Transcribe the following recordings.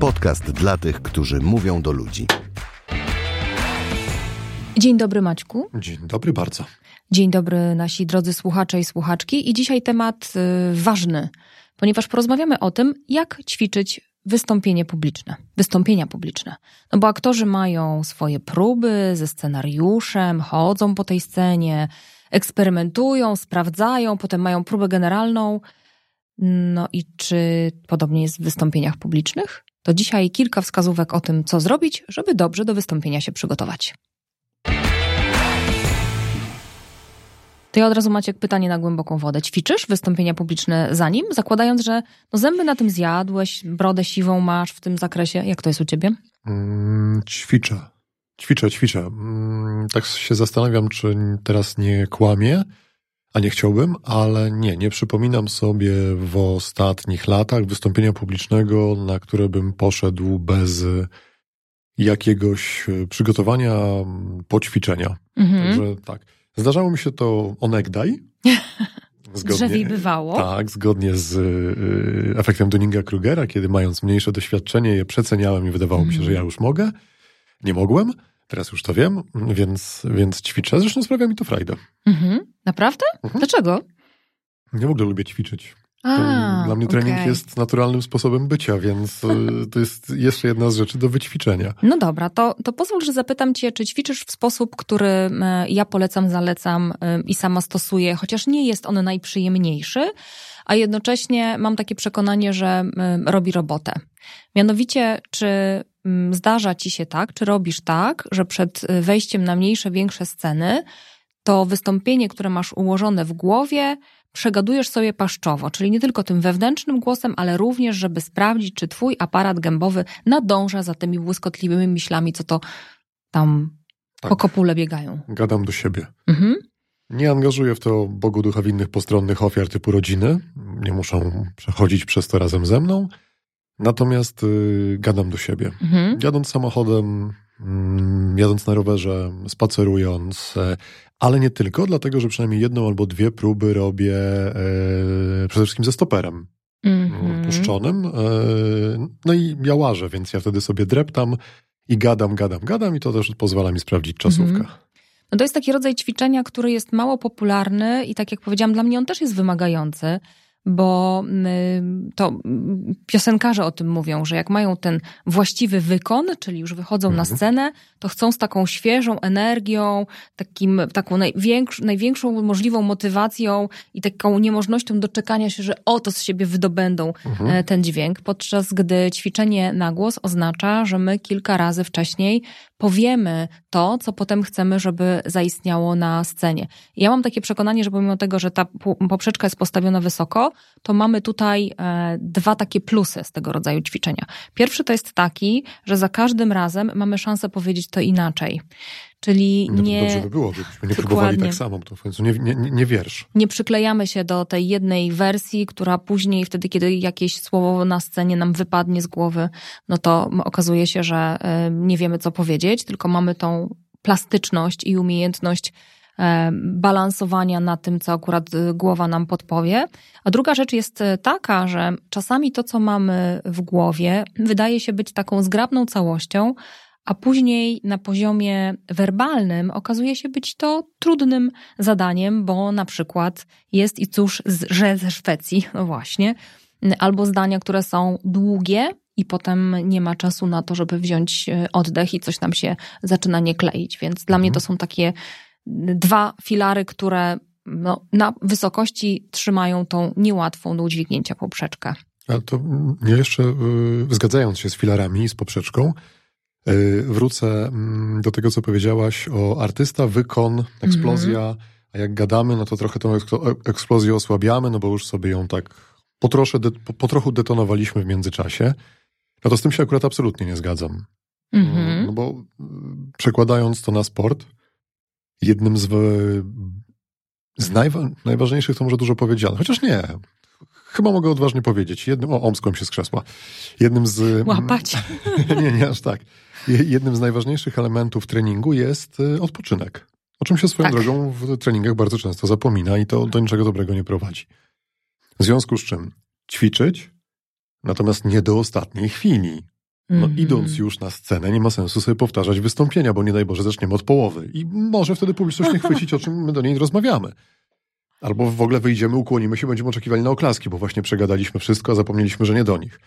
Podcast dla tych, którzy mówią do ludzi. Dzień dobry Maćku. Dzień dobry bardzo. Dzień dobry nasi drodzy słuchacze i słuchaczki. I dzisiaj temat y, ważny, ponieważ porozmawiamy o tym, jak ćwiczyć wystąpienie publiczne, wystąpienia publiczne. No bo aktorzy mają swoje próby ze scenariuszem, chodzą po tej scenie, eksperymentują, sprawdzają, potem mają próbę generalną. No i czy podobnie jest w wystąpieniach publicznych? To dzisiaj kilka wskazówek o tym, co zrobić, żeby dobrze do wystąpienia się przygotować. To ja od razu macie pytanie na głęboką wodę. Ćwiczysz wystąpienia publiczne za nim, zakładając, że no zęby na tym zjadłeś, brodę siwą masz w tym zakresie. Jak to jest u ciebie? Mm, ćwiczę. Ćwiczę, ćwiczę. Mm, tak się zastanawiam, czy teraz nie kłamię, a nie chciałbym, ale nie, nie przypominam sobie w ostatnich latach wystąpienia publicznego, na które bym poszedł bez jakiegoś przygotowania, poćwiczenia. Mhm. Także tak. Zdarzało mi się to onegdaj. Zgodnie, bywało. Tak, zgodnie z y, efektem Dunninga-Krugera, kiedy mając mniejsze doświadczenie je przeceniałem i wydawało mm. mi się, że ja już mogę. Nie mogłem. Teraz już to wiem, więc, więc ćwiczę. Zresztą sprawia mi to frajdę. Mhm. Naprawdę? Mhm. Dlaczego? Nie w ogóle lubię ćwiczyć. A, Dla mnie trening okay. jest naturalnym sposobem bycia, więc y, to jest jeszcze jedna z rzeczy do wyćwiczenia. No dobra, to, to pozwól, że zapytam Cię, czy ćwiczysz w sposób, który ja polecam, zalecam e, i sama stosuję, chociaż nie jest on najprzyjemniejszy, a jednocześnie mam takie przekonanie, że robi robotę. Mianowicie, czy zdarza Ci się tak, czy robisz tak, że przed wejściem na mniejsze, większe sceny, to wystąpienie, które masz ułożone w głowie, przegadujesz sobie paszczowo, czyli nie tylko tym wewnętrznym głosem, ale również, żeby sprawdzić, czy twój aparat gębowy nadąża za tymi błyskotliwymi myślami, co to tam tak. po kopule biegają. Gadam do siebie. Mhm. Nie angażuję w to Bogu ducha winnych postronnych ofiar typu rodziny. Nie muszą przechodzić przez to razem ze mną. Natomiast y, gadam do siebie. Mhm. Jadąc samochodem, mm, jadąc na rowerze, spacerując, e, ale nie tylko, dlatego że przynajmniej jedną albo dwie próby robię e, przede wszystkim ze stoperem mm-hmm. puszczonym. E, no i ja łażę, więc ja wtedy sobie dreptam i gadam, gadam, gadam i to też pozwala mi sprawdzić czasówkę. Mm-hmm. No to jest taki rodzaj ćwiczenia, który jest mało popularny i tak jak powiedziałam, dla mnie on też jest wymagający bo to piosenkarze o tym mówią, że jak mają ten właściwy wykon, czyli już wychodzą mhm. na scenę, to chcą z taką świeżą energią, takim, taką największ, największą możliwą motywacją i taką niemożnością doczekania się, że oto z siebie wydobędą mhm. E, ten dźwięk, podczas gdy ćwiczenie na głos oznacza, że my kilka razy wcześniej powiemy to, co potem chcemy, żeby zaistniało na scenie. ja mam takie przekonanie, że pomimo tego, że ta poprzeczka jest postawiona wysoko, to mamy tutaj e, dwa takie plusy z tego rodzaju ćwiczenia. Pierwszy to jest taki, że za każdym razem mamy szansę powiedzieć to inaczej. Czyli no nie. Dobrze by było, gdybyśmy nie próbowali tak samo, to w końcu nie, nie, nie wiersz. Nie przyklejamy się do tej jednej wersji, która później, wtedy, kiedy jakieś słowo na scenie nam wypadnie z głowy, no to okazuje się, że e, nie wiemy, co powiedzieć, tylko mamy tą plastyczność i umiejętność E, balansowania na tym, co akurat y, głowa nam podpowie. A druga rzecz jest e, taka, że czasami to, co mamy w głowie, wydaje się być taką zgrabną całością, a później na poziomie werbalnym okazuje się być to trudnym zadaniem, bo na przykład jest i cóż, że ze Szwecji, no właśnie, albo zdania, które są długie, i potem nie ma czasu na to, żeby wziąć e, oddech i coś nam się zaczyna nie kleić. Więc dla mnie to są takie dwa filary, które no, na wysokości trzymają tą niełatwą do udźwignięcia poprzeczkę. A to ja jeszcze, y, zgadzając się z filarami i z poprzeczką, wrócę mm, do tego, co powiedziałaś o artysta, wykon, eksplozja, mm -hmm. a jak gadamy, no to trochę tą eksplozję osłabiamy, no bo już sobie ją tak po, trosze, po trochu detonowaliśmy w międzyczasie. No to z tym się akurat absolutnie nie zgadzam. Mm -hmm. No bo y, przekładając to na sport, jednym z, z najwa, najważniejszych, to może dużo powiedziane, chociaż nie. Chyba mogę odważnie powiedzieć. Jednym, o, omską się skrzesła. Jednym z... Łapać. nie, nie aż tak. Jednym z najważniejszych elementów treningu jest y, odpoczynek. O czym się swoją tak. drogą w treningach bardzo często zapomina i to do niczego dobrego nie prowadzi. W związku z czym ćwiczyć, natomiast nie do ostatniej chwili. No Mhm. idąc już na scenę, nie ma sensu sobie powtarzać wystąpienia, bo nie daj Boże zaczniemy od połowy. I może wtedy publiczność nie chwycić, o czym my do niej rozmawiamy. Albo w ogóle wyjdziemy, ukłonimy się, będziemy oczekiwali na oklaski, bo właśnie przegadaliśmy wszystko, a zapomnieliśmy, że nie do nich.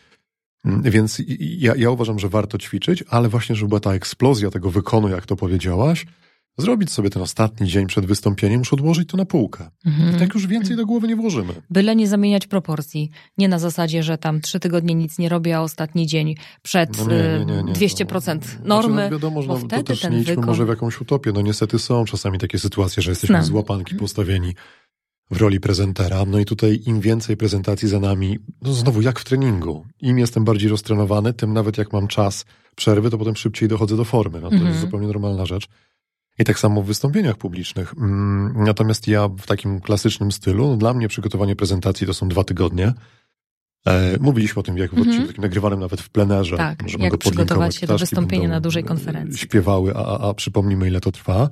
Mm, Więc ja, ja uważam, że warto ćwiczyć, ale właśnie, żeby była ta eksplozja tego wykonu, jak to powiedziałaś, zrobić sobie ten ostatni dzień przed wystąpieniem, już odłożyć to na półkę. Mhm. I tak już więcej do głowy nie włożymy. Byle nie zamieniać proporcji. Nie na zasadzie, że tam trzy tygodnie nic nie robię, a ostatni dzień przed No nie, nie, nie, nie. y, 200% To- normy. Znaczy, no wiadomo, że bo no, to wtedy też ten nie idźmy wykon- może w jakąś utopię. No niestety są czasami takie sytuacje, że jesteśmy Znam. z łapanki postawieni w roli prezentera. No i tutaj im więcej prezentacji za nami, no znowu jak w treningu. Im jestem bardziej roztrenowany, tym nawet jak mam czas przerwy, to potem szybciej dochodzę do formy. No to Mhm. jest zupełnie normalna rzecz. I tak samo w wystąpieniach publicznych. Mm, Natomiast ja w takim klasycznym stylu, no dla mnie przygotowanie prezentacji to są dwa tygodnie. E, mówiliśmy o tym jak w Mhm. odcinku takim nagrywanym nawet w plenerze. Tak, Możemy jak go przygotować się do wystąpienia na dużej konferencji. Śpiewały, a, a, a przypomnijmy ile to trwa.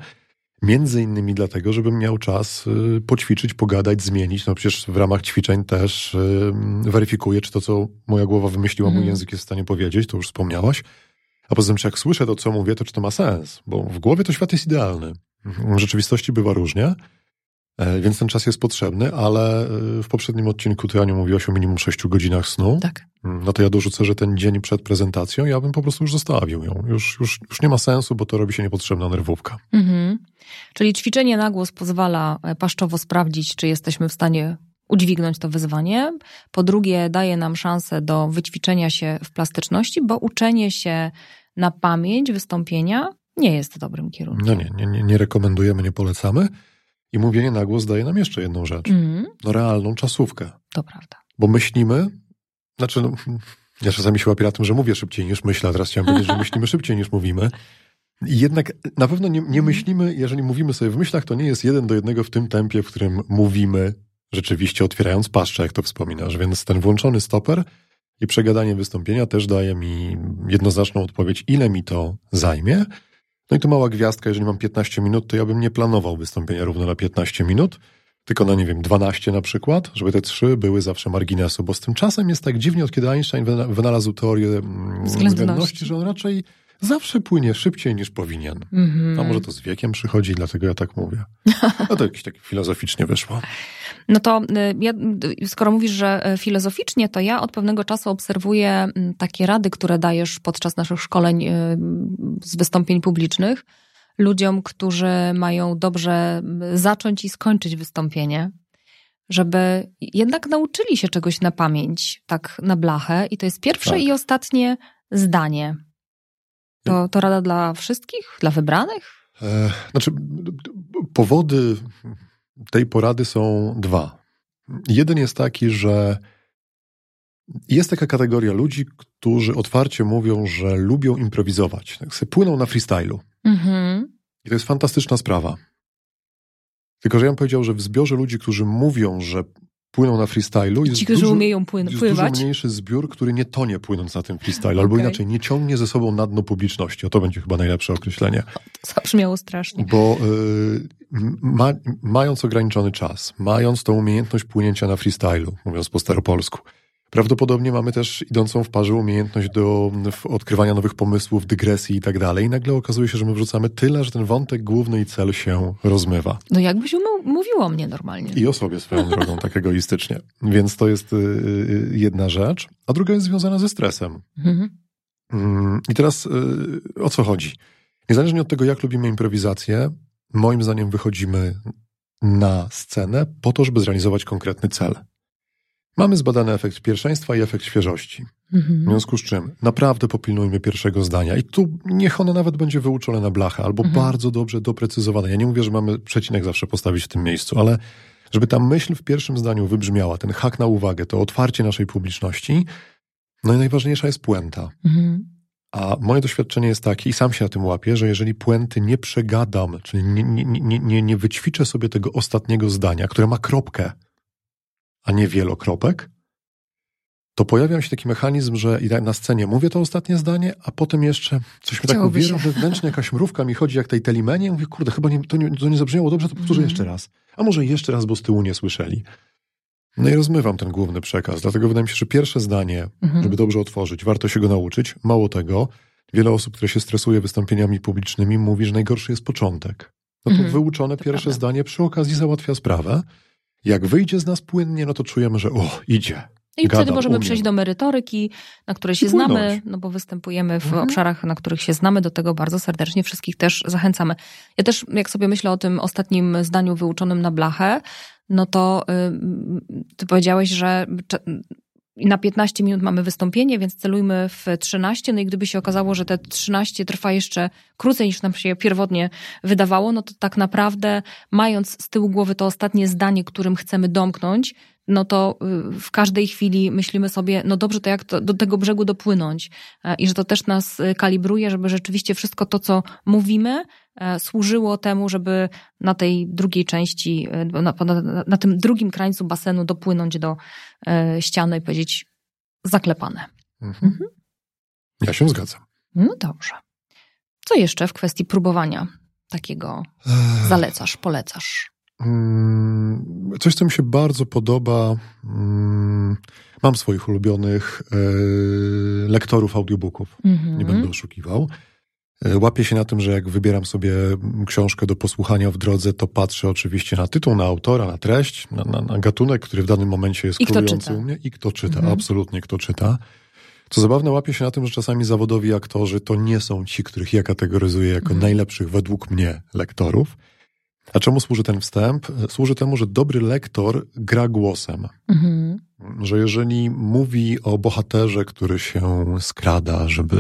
Między innymi dlatego, żebym miał czas y, poćwiczyć, pogadać, zmienić. No przecież w ramach ćwiczeń też y, weryfikuję, czy to, co moja głowa wymyśliła, mój Mhm. język jest w stanie powiedzieć, to już wspomniałaś. A poza tym, czy jak słyszę to, co mówię, to czy to ma sens? Bo w głowie to świat jest idealny. W rzeczywistości bywa różnie, więc ten czas jest potrzebny, ale e, w poprzednim odcinku ty, Aniu, mówiłaś o minimum 6 godzinach snu. Tak. No to ja dorzucę, że ten dzień przed prezentacją ja bym po prostu już zostawił ją. Już, już, już nie ma sensu, bo to robi się niepotrzebna nerwówka. Mhm. Czyli ćwiczenie na głos pozwala e, paszczowo sprawdzić, czy jesteśmy w stanie udźwignąć to wyzwanie. Po drugie, daje nam szansę do wyćwiczenia się w plastyczności, bo uczenie się na pamięć wystąpienia nie jest dobrym kierunkiem. No nie, nie, nie rekomendujemy, nie polecamy. I mówienie na głos daje nam jeszcze jedną rzecz. Mhm. No realną czasówkę. To prawda. Bo myślimy, znaczy no, ja czasami się łapię na tym, że mówię szybciej niż myślę, a teraz chciałem powiedzieć, że myślimy szybciej niż mówimy. I jednak na pewno nie, nie myślimy, jeżeli mówimy sobie w myślach, to nie jest jeden do jednego w tym tempie, w którym mówimy, rzeczywiście otwierając paszczę, jak to wspominasz. Więc ten włączony stoper i przegadanie wystąpienia też daje mi jednoznaczną odpowiedź, ile mi to zajmie. No i tu mała gwiazdka, jeżeli mam 15 minut, to ja bym nie planował wystąpienia równo na 15 minut, tylko na, nie wiem, 12 na przykład, żeby te trzy były zawsze marginesu, bo z tym czasem jest tak dziwnie, od kiedy Einstein wyna- wynalazł teorię mm, Względności. względności, że on raczej zawsze płynie szybciej niż powinien. Mhm. A może to z wiekiem przychodzi, dlatego ja tak mówię. No to jakieś tak filozoficznie wyszło. No to ja, y, skoro mówisz, że y, filozoficznie, to ja od pewnego czasu obserwuję mm, takie rady, które dajesz podczas naszych szkoleń y, z wystąpień publicznych ludziom, którzy mają dobrze zacząć i skończyć wystąpienie, żeby jednak nauczyli się czegoś na pamięć, tak na blachę. I to jest pierwsze Tak. i ostatnie zdanie. To, to rada dla wszystkich? Dla wybranych? E, znaczy, powody tej porady są dwa. Jeden jest taki, że jest taka kategoria ludzi, którzy otwarcie mówią, że lubią improwizować. Tak sobie płyną na freestylu. Mhm. I to jest fantastyczna sprawa. Tylko, że ja bym powiedział, że w zbiorze ludzi, którzy mówią, że płyną na freestylu, jest, Ci, którzy dużo, umieją płyn- jest pływać. mniejszy zbiór, który nie tonie płynąc na tym freestylu, albo Okej. inaczej, nie ciągnie ze sobą na dno publiczności. O to będzie chyba najlepsze określenie. Zabrzmiało strasznie. Bo y, ma, mając ograniczony czas, mając tą umiejętność płynięcia na freestylu, mówiąc po staropolsku, prawdopodobnie mamy też idącą w parze umiejętność do odkrywania nowych pomysłów, dygresji i tak dalej. I nagle okazuje się, że my wrzucamy tyle, że ten wątek główny i cel się rozmywa. No jakbyś mu- mówił o mnie normalnie. I o sobie swoją drogą, tak egoistycznie. Więc to jest y, y, jedna rzecz. A druga jest związana ze stresem. Mhm. Mm, I teraz y, o co chodzi? Niezależnie od tego, jak lubimy improwizację, moim zdaniem wychodzimy na scenę po to, żeby zrealizować konkretny cel. Mamy zbadany efekt pierwszeństwa i efekt świeżości. W Mhm. związku z czym naprawdę popilnujmy pierwszego zdania. I tu niech ono nawet będzie wyuczone na blachę, albo Mhm. bardzo dobrze doprecyzowane. Ja nie mówię, że mamy przecinek zawsze postawić w tym miejscu, ale żeby ta myśl w pierwszym zdaniu wybrzmiała, ten hak na uwagę, to otwarcie naszej publiczności, no i najważniejsza jest puenta. Mhm. A moje doświadczenie jest takie, i sam się na tym łapię, że jeżeli puenty nie przegadam, czyli nie, nie, nie, nie, nie wyćwiczę sobie tego ostatniego zdania, które ma kropkę, a nie wielokropek, to pojawia się taki mechanizm, że na scenie mówię to ostatnie zdanie, a potem jeszcze coś mi tak uwiera się. wewnętrznie, jakaś mrówka mi chodzi jak tej telimenie mówię, kurde, chyba nie, to, nie, to nie zabrzmiało dobrze, to powtórzę Mhm. jeszcze raz. A może jeszcze raz, bo z tyłu nie słyszeli. No i rozmywam ten główny przekaz. Dlatego wydaje mi się, że pierwsze zdanie, Mhm. żeby dobrze otworzyć, warto się go nauczyć. Mało tego, wiele osób, które się stresuje wystąpieniami publicznymi, mówi, że najgorszy jest początek. No to Mhm. wyuczone To pierwsze prawda. zdanie przy okazji załatwia sprawę. Jak wyjdzie z nas płynnie, no to czujemy, że o, idzie. I Gada, wtedy możemy umie. przejść do merytoryki, na której się znamy, no bo występujemy w Mhm. obszarach, na których się znamy. Do tego bardzo serdecznie wszystkich też zachęcamy. Ja też, jak sobie myślę o tym ostatnim zdaniu wyuczonym na blachę, no to y, ty powiedziałeś, że na 15 minut mamy wystąpienie, więc celujmy w 13. No i gdyby się okazało, że te 13 trwa jeszcze krócej niż nam się pierwotnie wydawało, no to tak naprawdę, mając z tyłu głowy to ostatnie zdanie, którym chcemy domknąć, no to y, w każdej chwili myślimy sobie, no dobrze, to jak to, do tego brzegu dopłynąć? E, I że to też nas y, kalibruje, żeby rzeczywiście wszystko to, co mówimy, e, służyło temu, żeby na tej drugiej części, y, na, na, na tym drugim krańcu basenu dopłynąć do e, ściany i powiedzieć zaklepane. Mhm. Mhm. Ja się zgadzam. No dobrze. Co jeszcze w kwestii próbowania takiego zalecasz, polecasz? Mm, Coś, co mi się bardzo podoba. mm, Mam swoich ulubionych e, lektorów audiobooków. Mhm. Nie będę oszukiwał. E, Łapię się na tym, że jak wybieram sobie książkę do posłuchania w drodze, to patrzę oczywiście na tytuł, na autora, na treść, na, na, na gatunek, który w danym momencie jest I królujący u mnie i kto czyta, Mhm. absolutnie kto czyta. Co zabawne, łapię się na tym, że czasami zawodowi aktorzy to nie są ci, których ja kategoryzuję jako Mhm. najlepszych według mnie lektorów. A czemu służy ten wstęp? Służy temu, że dobry lektor gra głosem Mhm. że jeżeli mówi o bohaterze, który się skrada, żeby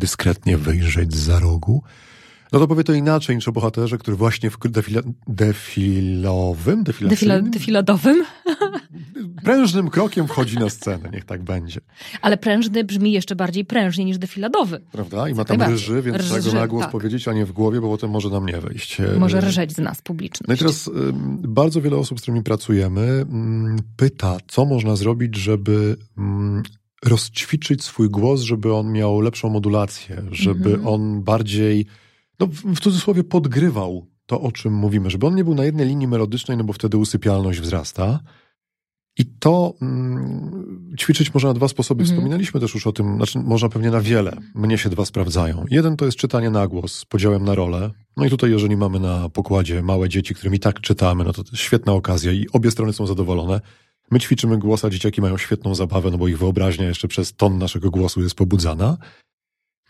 dyskretnie wyjrzeć za rogu, no to powie to inaczej niż o bohaterze, który właśnie w defila, defilowym, Defila, defilacyjnym, defiladowym, prężnym krokiem wchodzi na scenę, niech tak będzie. ale prężny brzmi jeszcze bardziej prężnie niż defiladowy. Prawda? I ma tam ryży, więc trzeba go na głos tak. powiedzieć, a nie w głowie, bo potem może nam nie wejść. Może E, rżeć z nas publiczność. No i teraz ym, bardzo wiele osób, z którymi pracujemy, ym, pyta, co można zrobić, żeby ym, rozćwiczyć swój głos, żeby on miał lepszą modulację, żeby Mhm. on bardziej, no w cudzysłowie, podgrywał to, o czym mówimy, żeby on nie był na jednej linii melodycznej, no bo wtedy usypialność wzrasta. I to mm, ćwiczyć można na dwa sposoby. Mhm. Wspominaliśmy też już o tym, znaczy można pewnie na wiele. Mnie się dwa sprawdzają. Jeden to jest czytanie na głos z podziałem na rolę. No i tutaj, jeżeli mamy na pokładzie małe dzieci, którym i tak czytamy, no to to świetna okazja i obie strony są zadowolone. My ćwiczymy głos, a dzieciaki mają świetną zabawę, no bo ich wyobraźnia jeszcze przez ton naszego głosu jest pobudzana.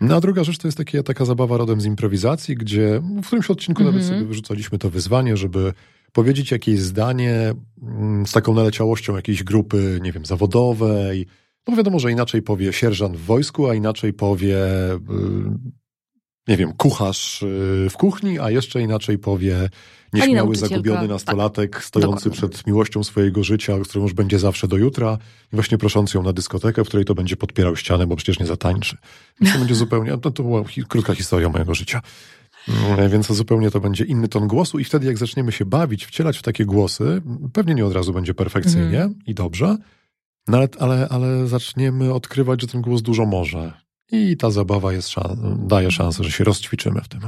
No a druga rzecz to jest takie, taka zabawa rodem z improwizacji, gdzie w którymś odcinku nawet Mhm. sobie wyrzucaliśmy to wyzwanie, żeby powiedzieć jakieś zdanie mm, z taką naleciałością jakiejś grupy, nie wiem, zawodowej. No wiadomo, że inaczej powie sierżant w wojsku, a inaczej powie, y, nie wiem, kucharz y, w kuchni, a jeszcze inaczej powie nieśmiały, zagubiony nastolatek stojący dokładnie. przed miłością swojego życia, którą już będzie zawsze do jutra i właśnie proszący ją na dyskotekę, w której to będzie podpierał ścianę, bo przecież nie zatańczy. To będzie zupełnie, to, to była hi, krótka historia mojego życia. Mm, Więc zupełnie to będzie inny ton głosu i wtedy jak zaczniemy się bawić, wcielać w takie głosy, pewnie nie od razu będzie perfekcyjnie Mhm. i dobrze, no ale, ale, ale zaczniemy odkrywać, że ten głos dużo może. I ta zabawa jest daje szansę, że się rozćwiczymy w tym.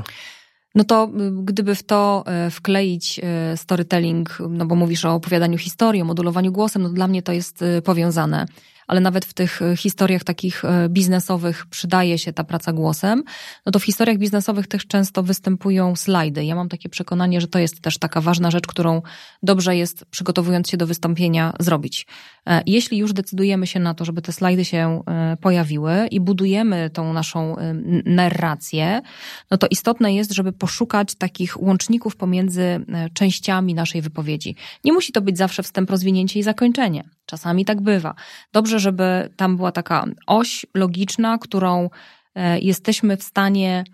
No to y, gdyby w to y, wkleić y, storytelling, no bo mówisz o opowiadaniu historii, o modulowaniu głosem, no dla mnie to jest powiązane. Ale nawet w tych y, historiach takich y, biznesowych przydaje się ta praca głosem. No to w historiach biznesowych też często występują slajdy. Ja mam takie przekonanie, że to jest też taka ważna rzecz, którą dobrze jest, przygotowując się do wystąpienia, zrobić. E, Jeśli już decydujemy się na to, żeby te slajdy się e, pojawiły i budujemy tą naszą e, narrację, no to istotne jest, żeby poszukać takich łączników pomiędzy e, częściami naszej wypowiedzi. Nie musi to być zawsze wstęp, rozwinięcie i zakończenie. Czasami tak bywa. Dobrze, żeby tam była taka oś logiczna, którą e, jesteśmy w stanie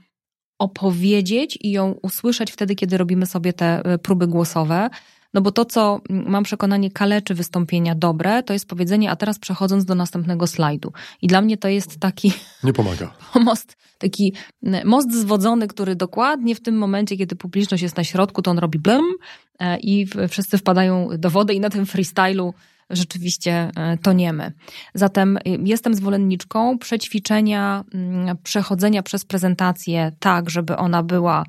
opowiedzieć i ją usłyszeć wtedy, kiedy robimy sobie te e, próby głosowe. No bo to, co mam przekonanie kaleczy wystąpienia dobre, to jest powiedzenie, a teraz przechodząc do następnego slajdu. I dla mnie to jest taki Nie pomaga. most, taki most zwodzony, który dokładnie w tym momencie, kiedy publiczność jest na środku, to on robi blum e, i wszyscy wpadają do wody i na tym freestylu rzeczywiście e, toniemy. Zatem y, jestem zwolenniczką przećwiczenia, mm, przechodzenia przez prezentację tak, żeby ona była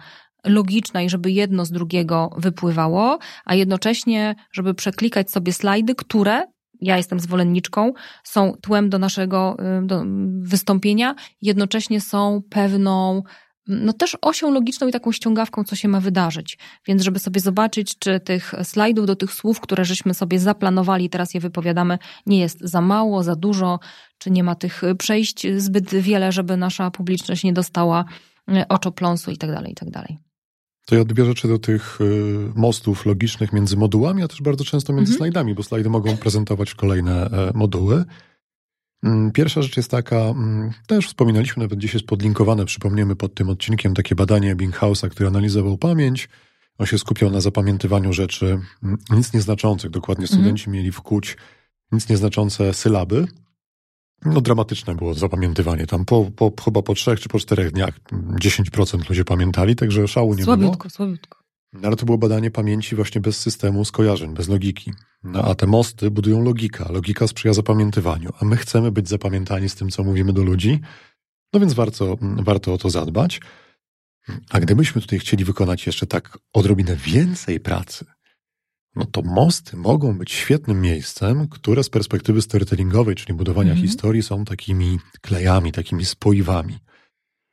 logiczna i żeby jedno z drugiego wypływało, a jednocześnie, żeby przeklikać sobie slajdy, które ja jestem zwolenniczką, są tłem do naszego y, do wystąpienia, jednocześnie są pewną no też osią logiczną i taką ściągawką, co się ma wydarzyć. Więc żeby sobie zobaczyć, czy tych slajdów do tych słów, które żeśmy sobie zaplanowali teraz je wypowiadamy, nie jest za mało, za dużo, czy nie ma tych przejść zbyt wiele, żeby nasza publiczność nie dostała y, oczopląsu i tak dalej, i tak dalej. To ja dwie rzeczy do tych y, mostów logicznych między modułami, a też bardzo często między mhm. slajdami, bo slajdy mogą prezentować kolejne e, moduły. Mm, pierwsza rzecz jest taka, mm, też wspominaliśmy, nawet gdzieś jest podlinkowane, przypomniemy pod tym odcinkiem takie badanie Binghausa, który analizował pamięć. On się skupiał na zapamiętywaniu rzeczy mm, nic nieznaczących. Dokładnie mhm. studenci mieli wkuć nic nieznaczące sylaby. No dramatyczne było zapamiętywanie. Tam po, po, chyba po trzech czy po czterech dniach 10% ludzie pamiętali, także szału nie słabiutko, było. Słabiutko, Ale to było badanie pamięci właśnie bez systemu skojarzeń, bez logiki. No, a te mosty budują logika. Logika sprzyja zapamiętywaniu, a my chcemy być zapamiętani z tym, co mówimy do ludzi. No więc warto, warto o to zadbać. A gdybyśmy tutaj chcieli wykonać jeszcze tak odrobinę więcej pracy, no to mosty mogą być świetnym miejscem, które z perspektywy storytellingowej, czyli budowania mm -hmm. historii, są takimi klejami, takimi spoiwami.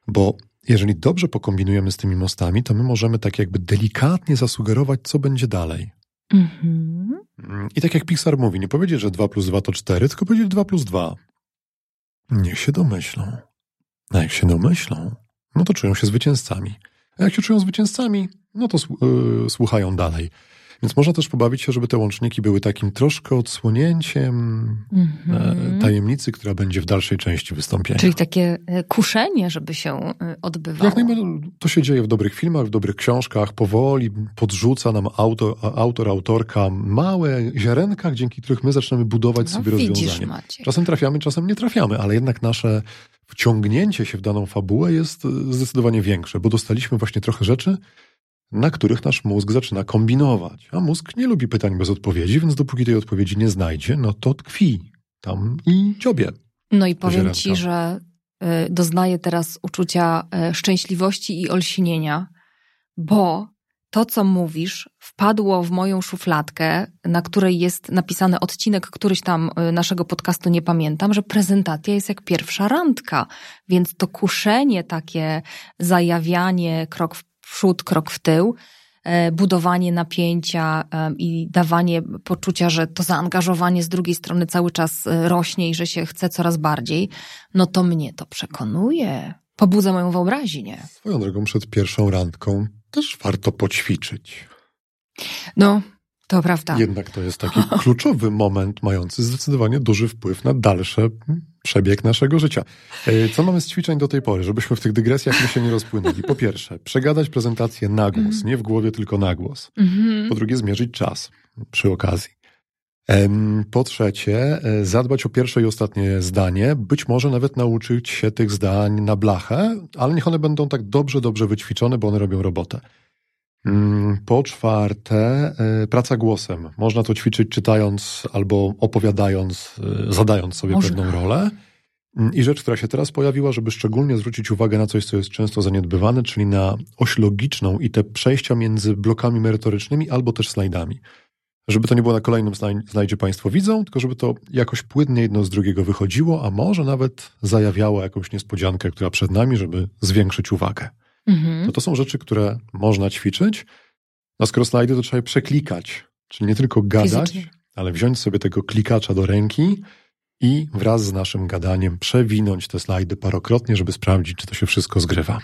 Bo jeżeli dobrze pokombinujemy z tymi mostami, to my możemy tak jakby delikatnie zasugerować, co będzie dalej. -hmm. I tak jak Pixar mówi, nie powiedzieć, że 2 plus 2 to 4, tylko powiedzieć 2 plus 2. Niech się domyślą. A jak się domyślą, no to czują się zwycięzcami. A jak się czują zwycięzcami, no to yy, słuchają dalej. Więc można też pobawić się, żeby te łączniki były takim troszkę odsłonięciem mm-hmm. tajemnicy, która będzie w dalszej części wystąpienia. Czyli takie e, kuszenie, żeby się e, odbywało. Jak najbardziej to się dzieje w dobrych filmach, w dobrych książkach. Powoli podrzuca nam autor, autor autorka małe ziarenka, dzięki których my zaczynamy budować no, sobie rozwiązanie. Maciek. Czasem trafiamy, czasem nie trafiamy, ale jednak nasze wciągnięcie się w daną fabułę jest zdecydowanie większe, bo dostaliśmy właśnie trochę rzeczy, na których nasz mózg zaczyna kombinować. A mózg nie lubi pytań bez odpowiedzi, więc dopóki tej odpowiedzi nie znajdzie, no to tkwi tam i ciobie. No i powiem ci, że y, doznaję teraz uczucia y, szczęśliwości i olśnienia, bo to, co mówisz, wpadło w moją szufladkę, na której jest napisany odcinek któryś tam y, naszego podcastu, nie pamiętam, że prezentacja jest jak pierwsza randka. Więc to kuszenie, takie zajawianie, krok w przód, krok w tył, e, budowanie napięcia e, i dawanie poczucia, że to zaangażowanie z drugiej strony cały czas e, rośnie i że się chce coraz bardziej, no to mnie to przekonuje. Pobudza moją wyobraźnię. Swoją drogą przed pierwszą randką też warto poćwiczyć. No, to prawda. Jednak to jest taki kluczowy moment, mający zdecydowanie duży wpływ na dalsze przebieg naszego życia. E, co mamy z ćwiczeń do tej pory, żebyśmy w tych dygresjach my się nie rozpłynęli? Po pierwsze, przegadać prezentację na głos, mhm. nie w głowie, tylko na głos. Mhm. Po drugie, zmierzyć czas przy okazji. Po trzecie, e, zadbać o pierwsze i ostatnie zdanie, być może nawet nauczyć się tych zdań na blachę, ale niech one będą tak dobrze, dobrze wyćwiczone, bo one robią robotę. Mm, po czwarte, e, praca głosem. Można to ćwiczyć czytając albo opowiadając, e, zadając sobie Można. pewną rolę. Mm, I rzecz, która się teraz pojawiła, żeby szczególnie zwrócić uwagę na coś, co jest często zaniedbywane, czyli na oś logiczną i te przejścia między blokami merytorycznymi albo też slajdami. Żeby to nie było na kolejnym slajdzie Państwo widzą, tylko żeby to jakoś płynnie jedno z drugiego wychodziło, a może nawet zajawiało jakąś niespodziankę, która przed nami, żeby zwiększyć uwagę. Mhm. To to są rzeczy, które można ćwiczyć. A skoro slajdy, to trzeba je przeklikać. Czyli nie tylko gadać, Fizycznie. ale wziąć sobie tego klikacza do ręki i wraz z naszym gadaniem przewinąć te slajdy parokrotnie, żeby sprawdzić, czy to się wszystko zgrywa.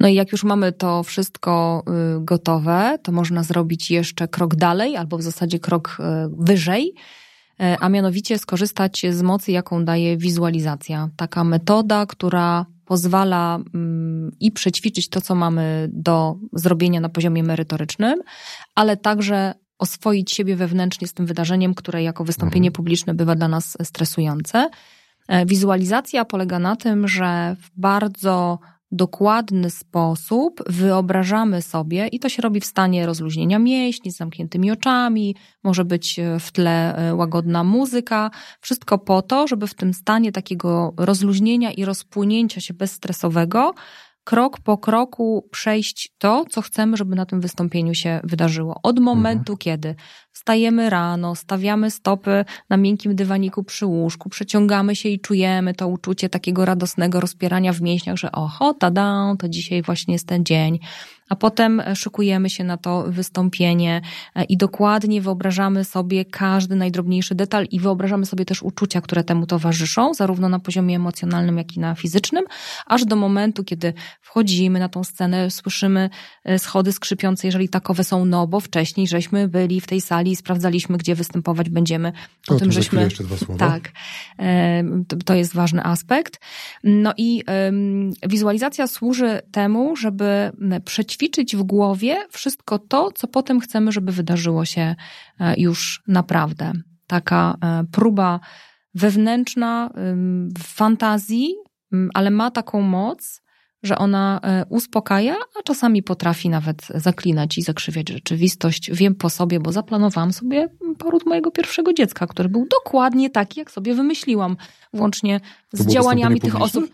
No i jak już mamy to wszystko y, gotowe, to można zrobić jeszcze krok dalej, albo w zasadzie krok y, wyżej, y, a mianowicie skorzystać z mocy, jaką daje wizualizacja. Taka metoda, która pozwala mm, i przećwiczyć to, co mamy do zrobienia na poziomie merytorycznym, ale także oswoić siebie wewnętrznie z tym wydarzeniem, które jako wystąpienie mhm. publiczne bywa dla nas stresujące. E, wizualizacja polega na tym, że w bardzo dokładny sposób wyobrażamy sobie, i to się robi w stanie rozluźnienia mięśni, z zamkniętymi oczami, może być e, w tle e, łagodna muzyka, wszystko po to, żeby w tym stanie takiego rozluźnienia i rozpłynięcia się bezstresowego krok po kroku przejść to, co chcemy, żeby na tym wystąpieniu się wydarzyło. Od momentu, mhm. kiedy wstajemy rano, stawiamy stopy na miękkim dywaniku przy łóżku, przeciągamy się i czujemy to uczucie takiego radosnego rozpierania w mięśniach, że oho, tada, to dzisiaj właśnie jest ten dzień a potem szykujemy się na to wystąpienie e, i dokładnie wyobrażamy sobie każdy najdrobniejszy detal i wyobrażamy sobie też uczucia, które temu towarzyszą, zarówno na poziomie emocjonalnym, jak i na fizycznym, aż do momentu, kiedy wchodzimy na tą scenę, słyszymy e, schody skrzypiące, jeżeli takowe są, no bo wcześniej żeśmy byli w tej sali i sprawdzaliśmy, gdzie występować będziemy. O, o tym, żeśmy... Jeszcze dwa słowa. Tak. To jest ważny aspekt. No i wizualizacja służy temu, żeby przećwiczyć ćwiczyć w głowie wszystko to, co potem chcemy, żeby wydarzyło się e, już naprawdę. Taka e, próba wewnętrzna fantazji, ale ma taką moc, że ona e, uspokaja, a czasami potrafi nawet zaklinać i zakrzywiać rzeczywistość. Wiem po sobie, bo zaplanowałam sobie poród mojego pierwszego dziecka, który był dokładnie taki, jak sobie wymyśliłam, włącznie z działaniami tych osób.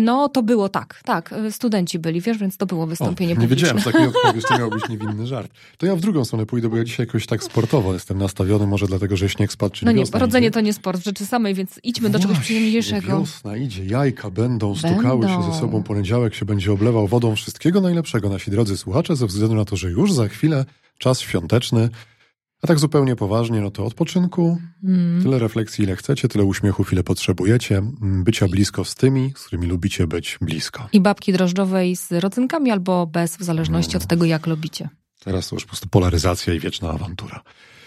No, to było tak, tak. Studenci byli, wiesz, więc to było wystąpienie o, Nie wiedziałem, że takiej odpowiedzi to miał być niewinny żart. To ja w drugą stronę pójdę, bo ja dzisiaj jakoś tak sportowo jestem nastawiony, może dlatego, że śnieg spadł, czy No nie, rodzenie to nie sport w rzeczy samej, więc idźmy do czegoś przyjemniejszego. Wiosna idzie, jajka będą, stukały będą. się ze sobą, poniedziałek się będzie oblewał wodą. Wszystkiego najlepszego, nasi drodzy słuchacze, ze względu na to, że już za chwilę czas świąteczny, a tak zupełnie poważnie, no to odpoczynku, mm. tyle refleksji, ile chcecie, tyle uśmiechów, ile potrzebujecie, mm, bycia blisko z tymi, z którymi lubicie być blisko. I babki drożdżowej z rodzynkami albo bez, w zależności no. od tego, jak lubicie. Teraz to już po prostu polaryzacja i wieczna awantura.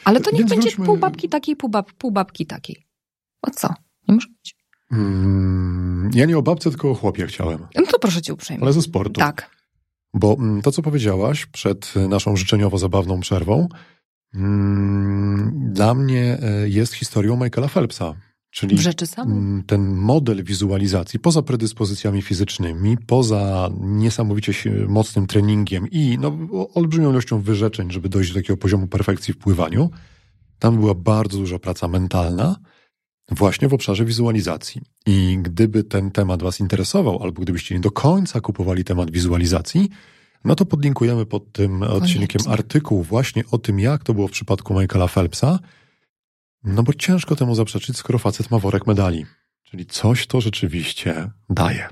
Ale to niech będzie wróćmy... pół babki takiej, pół, bab, pół babki takiej. O co? Nie może być. Mm, ja nie o babce, tylko o chłopie chciałem. No to proszę cię uprzejmie. Ale ze sportu. Tak. Bo mm, to, co powiedziałaś przed naszą życzeniowo-zabawną przerwą, Mm, dla mnie e, jest historią Michaela Phelpsa. Czyli mm, ten model wizualizacji, poza predyspozycjami fizycznymi, poza niesamowicie mocnym treningiem i no, olbrzymią ilością wyrzeczeń, żeby dojść do takiego poziomu perfekcji w pływaniu, tam była bardzo duża praca mentalna, właśnie w obszarze wizualizacji. I gdyby ten temat Was interesował, albo gdybyście nie do końca kupowali temat wizualizacji, no to podlinkujemy pod tym Koniecznie. odcinkiem artykuł właśnie o tym, jak to było w przypadku Michaela Phelpsa. No bo ciężko temu zaprzeczyć, skoro facet ma worek medali. Czyli coś to rzeczywiście daje.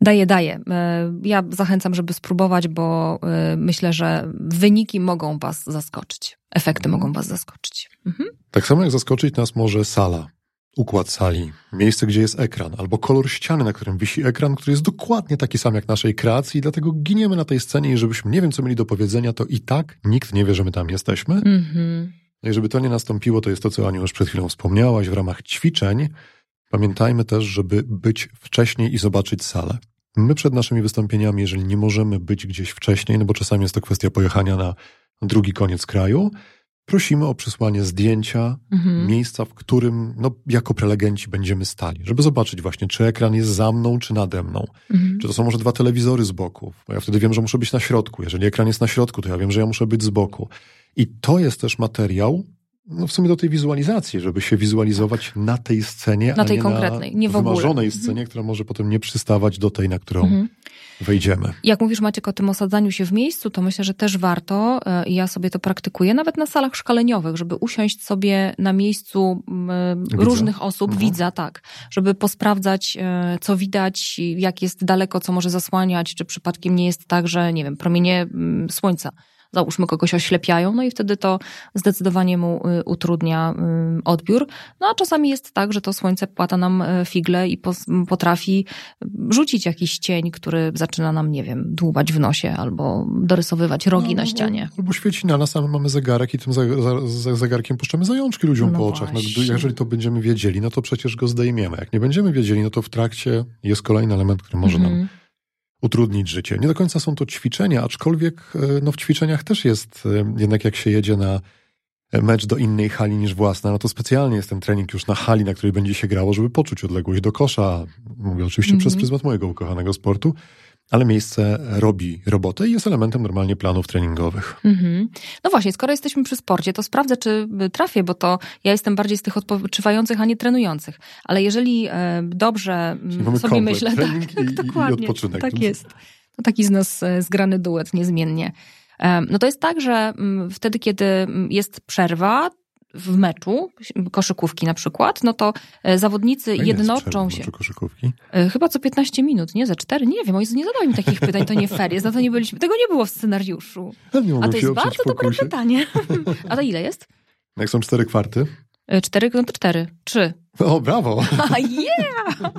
Daje, daje. E, ja zachęcam, żeby spróbować, bo e, myślę, że wyniki mogą Was zaskoczyć. Efekty mogą Was zaskoczyć. Mhm. Tak samo jak zaskoczyć nas może sala układ sali, miejsce, gdzie jest ekran, albo kolor ściany, na którym wisi ekran, który jest dokładnie taki sam jak naszej kreacji, dlatego giniemy na tej scenie i żebyśmy nie wiem, co mieli do powiedzenia, to i tak nikt nie wie, że my tam jesteśmy. Mm-hmm. No i żeby to nie nastąpiło, to jest to, co Aniu już przed chwilą wspomniałaś, w ramach ćwiczeń pamiętajmy też, żeby być wcześniej i zobaczyć salę. My przed naszymi wystąpieniami, jeżeli nie możemy być gdzieś wcześniej, no bo czasami jest to kwestia pojechania na drugi koniec kraju, prosimy o przysłanie zdjęcia mhm. miejsca, w którym no, jako prelegenci będziemy stali, żeby zobaczyć właśnie, czy ekran jest za mną, czy nade mną. Mhm. Czy to są może dwa telewizory z boku, bo ja wtedy wiem, że muszę być na środku. Jeżeli ekran jest na środku, to ja wiem, że ja muszę być z boku. I to jest też materiał, no w sumie do tej wizualizacji, żeby się wizualizować tak. na tej scenie, na tej konkretnej, na nie w ogóle. wymarzonej scenie, mhm. która może potem nie przystawać do tej, na którą mhm. Wejdziemy. Jak mówisz Maciek o tym osadzaniu się w miejscu, to myślę, że też warto, e, i ja sobie to praktykuję, nawet na salach szkoleniowych, żeby usiąść sobie na miejscu widza. różnych osób, mhm. widza, tak, żeby posprawdzać, e, co widać, jak jest daleko, co może zasłaniać, czy przypadkiem nie jest tak, że, nie wiem, promienie słońca załóżmy kogoś oślepiają, no i wtedy to zdecydowanie mu y, utrudnia y, odbiór. No a czasami jest tak, że to słońce płata nam y, figle i potrafi rzucić jakiś cień, który zaczyna nam, nie wiem, dłubać w nosie albo dorysowywać rogi no, na ścianie. Albo świeci na nas, a my mamy zegarek i tym zegarkiem puszczamy zajączki ludziom no po oczach. No, jeżeli to będziemy wiedzieli, no to przecież go zdejmiemy. Jak nie będziemy wiedzieli, no to w trakcie jest kolejny element, który może nam mhm utrudnić życie. Nie do końca są to ćwiczenia, aczkolwiek e, no, w ćwiczeniach też jest e, jednak jak się jedzie na mecz do innej hali niż własna, no to specjalnie jest ten trening już na hali, na której będzie się grało, żeby poczuć odległość do kosza. Mówię oczywiście mm -hmm. przez pryzmat mojego ukochanego sportu. Ale miejsce robi robotę i jest elementem normalnie planów treningowych. Mhm. No właśnie, skoro jesteśmy przy sporcie, to sprawdzę, czy trafię, bo to ja jestem bardziej z tych odpoczywających, a nie trenujących. Ale jeżeli e, dobrze Mamy sobie myślę, tak, tak, i, i dokładnie, odpoczynek. tak jest. To taki z nas e, zgrany duet niezmiennie. E, No to jest tak, że mm, wtedy, kiedy mm, jest przerwa w meczu, koszykówki na przykład, no to e, zawodnicy jest jednoczą się. koszykówki? E, Chyba co 15 minut, nie? Za 4? Nie wiem, nie zadawaj mi takich pytań, to nie fair jest, na to nie byliśmy, tego nie było w scenariuszu. Pewnie A to jest bardzo dobre pytanie. A to ile jest? Jak są cztery kwarty? 4 kontra 4. 3. O, brawo! Yeah!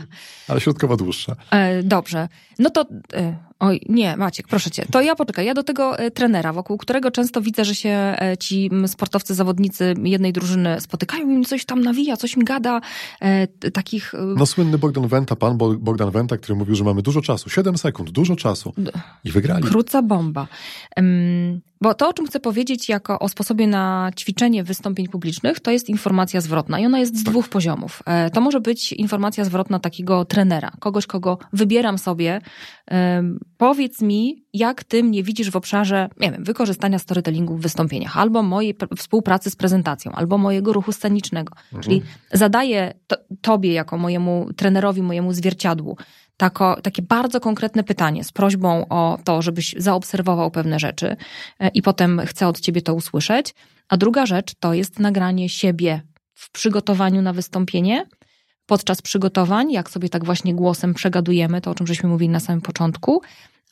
Ale środkowa dłuższa. E, dobrze. No to. E, oj, nie, Maciek, proszę cię. To ja poczekaj. Ja do tego e, trenera, wokół którego często widzę, że się e, ci sportowcy, zawodnicy jednej drużyny spotykają i mi coś tam nawija, coś mi gada. E, takich. e, No słynny Bogdan Wenta, pan Bo- Bogdan Wenta, który mówił, że mamy dużo czasu, 7 sekund, dużo czasu. I wygrali. Króca bomba. Bo to, o czym chcę powiedzieć jako o sposobie na ćwiczenie wystąpień publicznych, to jest informacja zwrotna i ona jest z dwóch poziomów. E, To może być informacja zwrotna takiego trenera, kogoś, kogo wybieram sobie. Em, Powiedz mi, jak ty mnie widzisz w obszarze, nie wiem, wykorzystania storytellingu w wystąpieniach, albo mojej pr- współpracy z prezentacją, albo mojego ruchu scenicznego. Czyli zadaję to, tobie, jako mojemu trenerowi, mojemu zwierciadłu, tako, takie bardzo konkretne pytanie z prośbą o to, żebyś zaobserwował pewne rzeczy e, i potem chcę od ciebie to usłyszeć. A druga rzecz to jest nagranie siebie w przygotowaniu na wystąpienie. Podczas przygotowań, jak sobie tak właśnie głosem przegadujemy, to o czym żeśmy mówili na samym początku,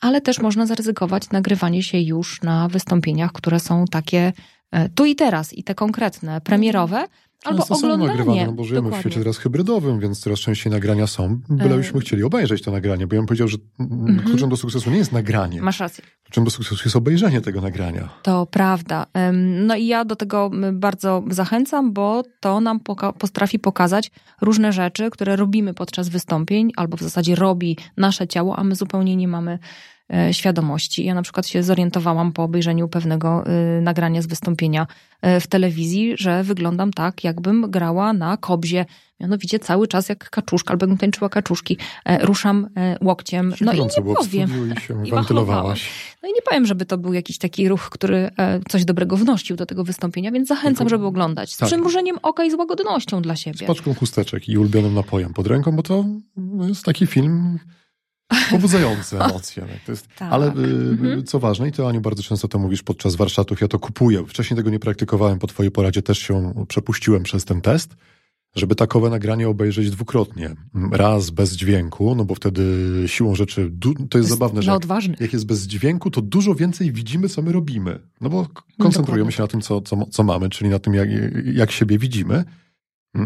ale też można zaryzykować nagrywanie się już na wystąpieniach, które są takie e, tu i teraz i te konkretne, premierowe, albo Często są nagrywane, no bo żyjemy w Dokładnie. świecie teraz hybrydowym, więc coraz częściej nagrania są. Bylebyśmy E. chcieli obejrzeć to nagranie, bo ja bym powiedział, że mm, Mhm. kluczem do sukcesu nie jest nagranie. Masz rację. Kluczem do sukcesu jest obejrzenie tego nagrania. To prawda. No i ja do tego bardzo zachęcam, bo to nam poka- potrafi pokazać różne rzeczy, które robimy podczas wystąpień, albo w zasadzie robi nasze ciało, a my zupełnie nie mamy świadomości. Ja na przykład się zorientowałam po obejrzeniu pewnego y, nagrania z wystąpienia e, w telewizji, że wyglądam tak, jakbym grała na kobzie. Mianowicie cały czas jak kaczuszka, albo jakbym tańczyła kaczuszki. E, Ruszam e, łokciem. No i nie powiem. i się I. No i nie powiem, żeby to był jakiś taki ruch, który e, coś dobrego wnosił do tego wystąpienia, więc zachęcam, żeby oglądać. Z tak. przymrużeniem oka i z łagodnością dla Z siebie. paczką chusteczek i ulubionym napojem pod ręką, bo to jest taki film pobudzający emocje. To jest, Tak. Ale y, Mhm. co ważne, i ty Aniu bardzo często to mówisz podczas warsztatów, ja to kupuję. Wcześniej tego nie praktykowałem, po twojej poradzie też się przepuściłem przez ten test, żeby takowe nagranie obejrzeć dwukrotnie. Raz bez dźwięku, no bo wtedy siłą rzeczy, to jest zabawne, że jak, odważnych. jak jest bez dźwięku, to dużo więcej widzimy, co my robimy. No bo No koncentrujemy się na tym, co, co, co mamy, czyli na tym, jak, jak siebie widzimy.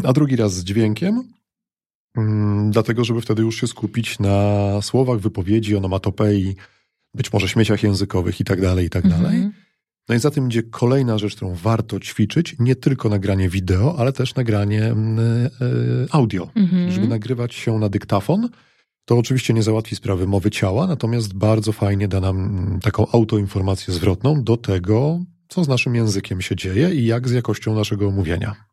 A drugi raz z dźwiękiem, mm, dlatego, żeby wtedy już się skupić na słowach, wypowiedzi, onomatopei, być może śmieciach językowych i tak dalej, i tak dalej. Mhm. No i za tym idzie kolejna rzecz, którą warto ćwiczyć, nie tylko nagranie wideo, ale też nagranie mm, e, audio. Mhm. Żeby nagrywać się na dyktafon, to oczywiście nie załatwi sprawy mowy ciała, natomiast bardzo fajnie da nam mm, taką autoinformację zwrotną do tego, co z naszym językiem się dzieje i jak z jakością naszego mówienia.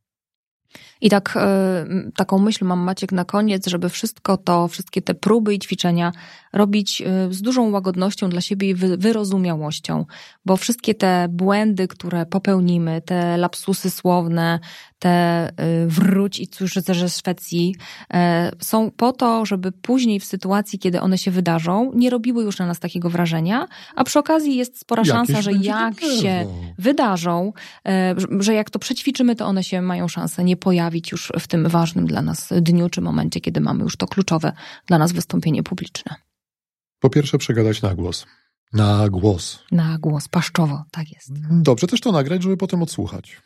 I tak, e, taką myśl mam Maciek na koniec, żeby wszystko to, wszystkie te próby i ćwiczenia robić e, z dużą łagodnością dla siebie i wy- wyrozumiałością, bo wszystkie te błędy, które popełnimy, te lapsusy słowne, te e, wróć i cóż, że Szwecji, e, są po to, żeby później w sytuacji, kiedy one się wydarzą, nie robiły już na nas takiego wrażenia, a przy okazji jest spora Jakieś szansa, że jak się wydarzą, e, że- że jak to przećwiczymy, to one się mają szansę nie pojawić już w tym ważnym dla nas dniu czy momencie, kiedy mamy już to kluczowe dla nas wystąpienie publiczne. Po pierwsze, przegadać na głos. Na głos. Na głos, paszczowo, tak jest. Dobrze też to nagrać, żeby potem odsłuchać.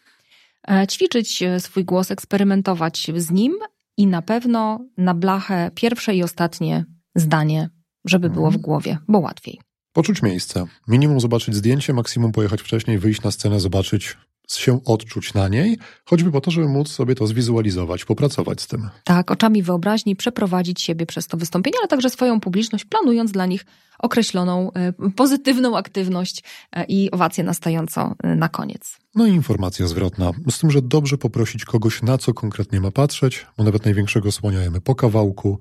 E, Ćwiczyć e, swój głos, eksperymentować z nim i na pewno na blachę pierwsze i ostatnie zdanie, żeby było w Mhm. głowie, bo łatwiej. Poczuć miejsce. Minimum zobaczyć zdjęcie, maksimum pojechać wcześniej, wyjść na scenę, zobaczyć, się odczuć na niej, choćby po to, żeby móc sobie to zwizualizować, popracować z tym. Tak, oczami wyobraźni przeprowadzić siebie przez to wystąpienie, ale także swoją publiczność, planując dla nich określoną e, pozytywną aktywność e, i owację na stojąco e, na koniec. No i informacja zwrotna. Z tym, że dobrze poprosić kogoś, na co konkretnie ma patrzeć, bo nawet największego słonia jemy po kawałku.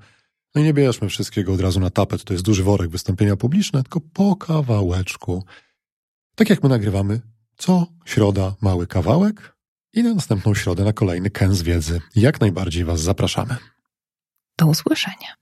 No i nie bierzmy wszystkiego od razu na tapet, to jest duży worek wystąpienia publiczne, tylko po kawałeczku. Tak jak my nagrywamy, co środa mały kawałek i na następną środę na kolejny kęs wiedzy. Jak najbardziej Was zapraszamy. Do usłyszenia.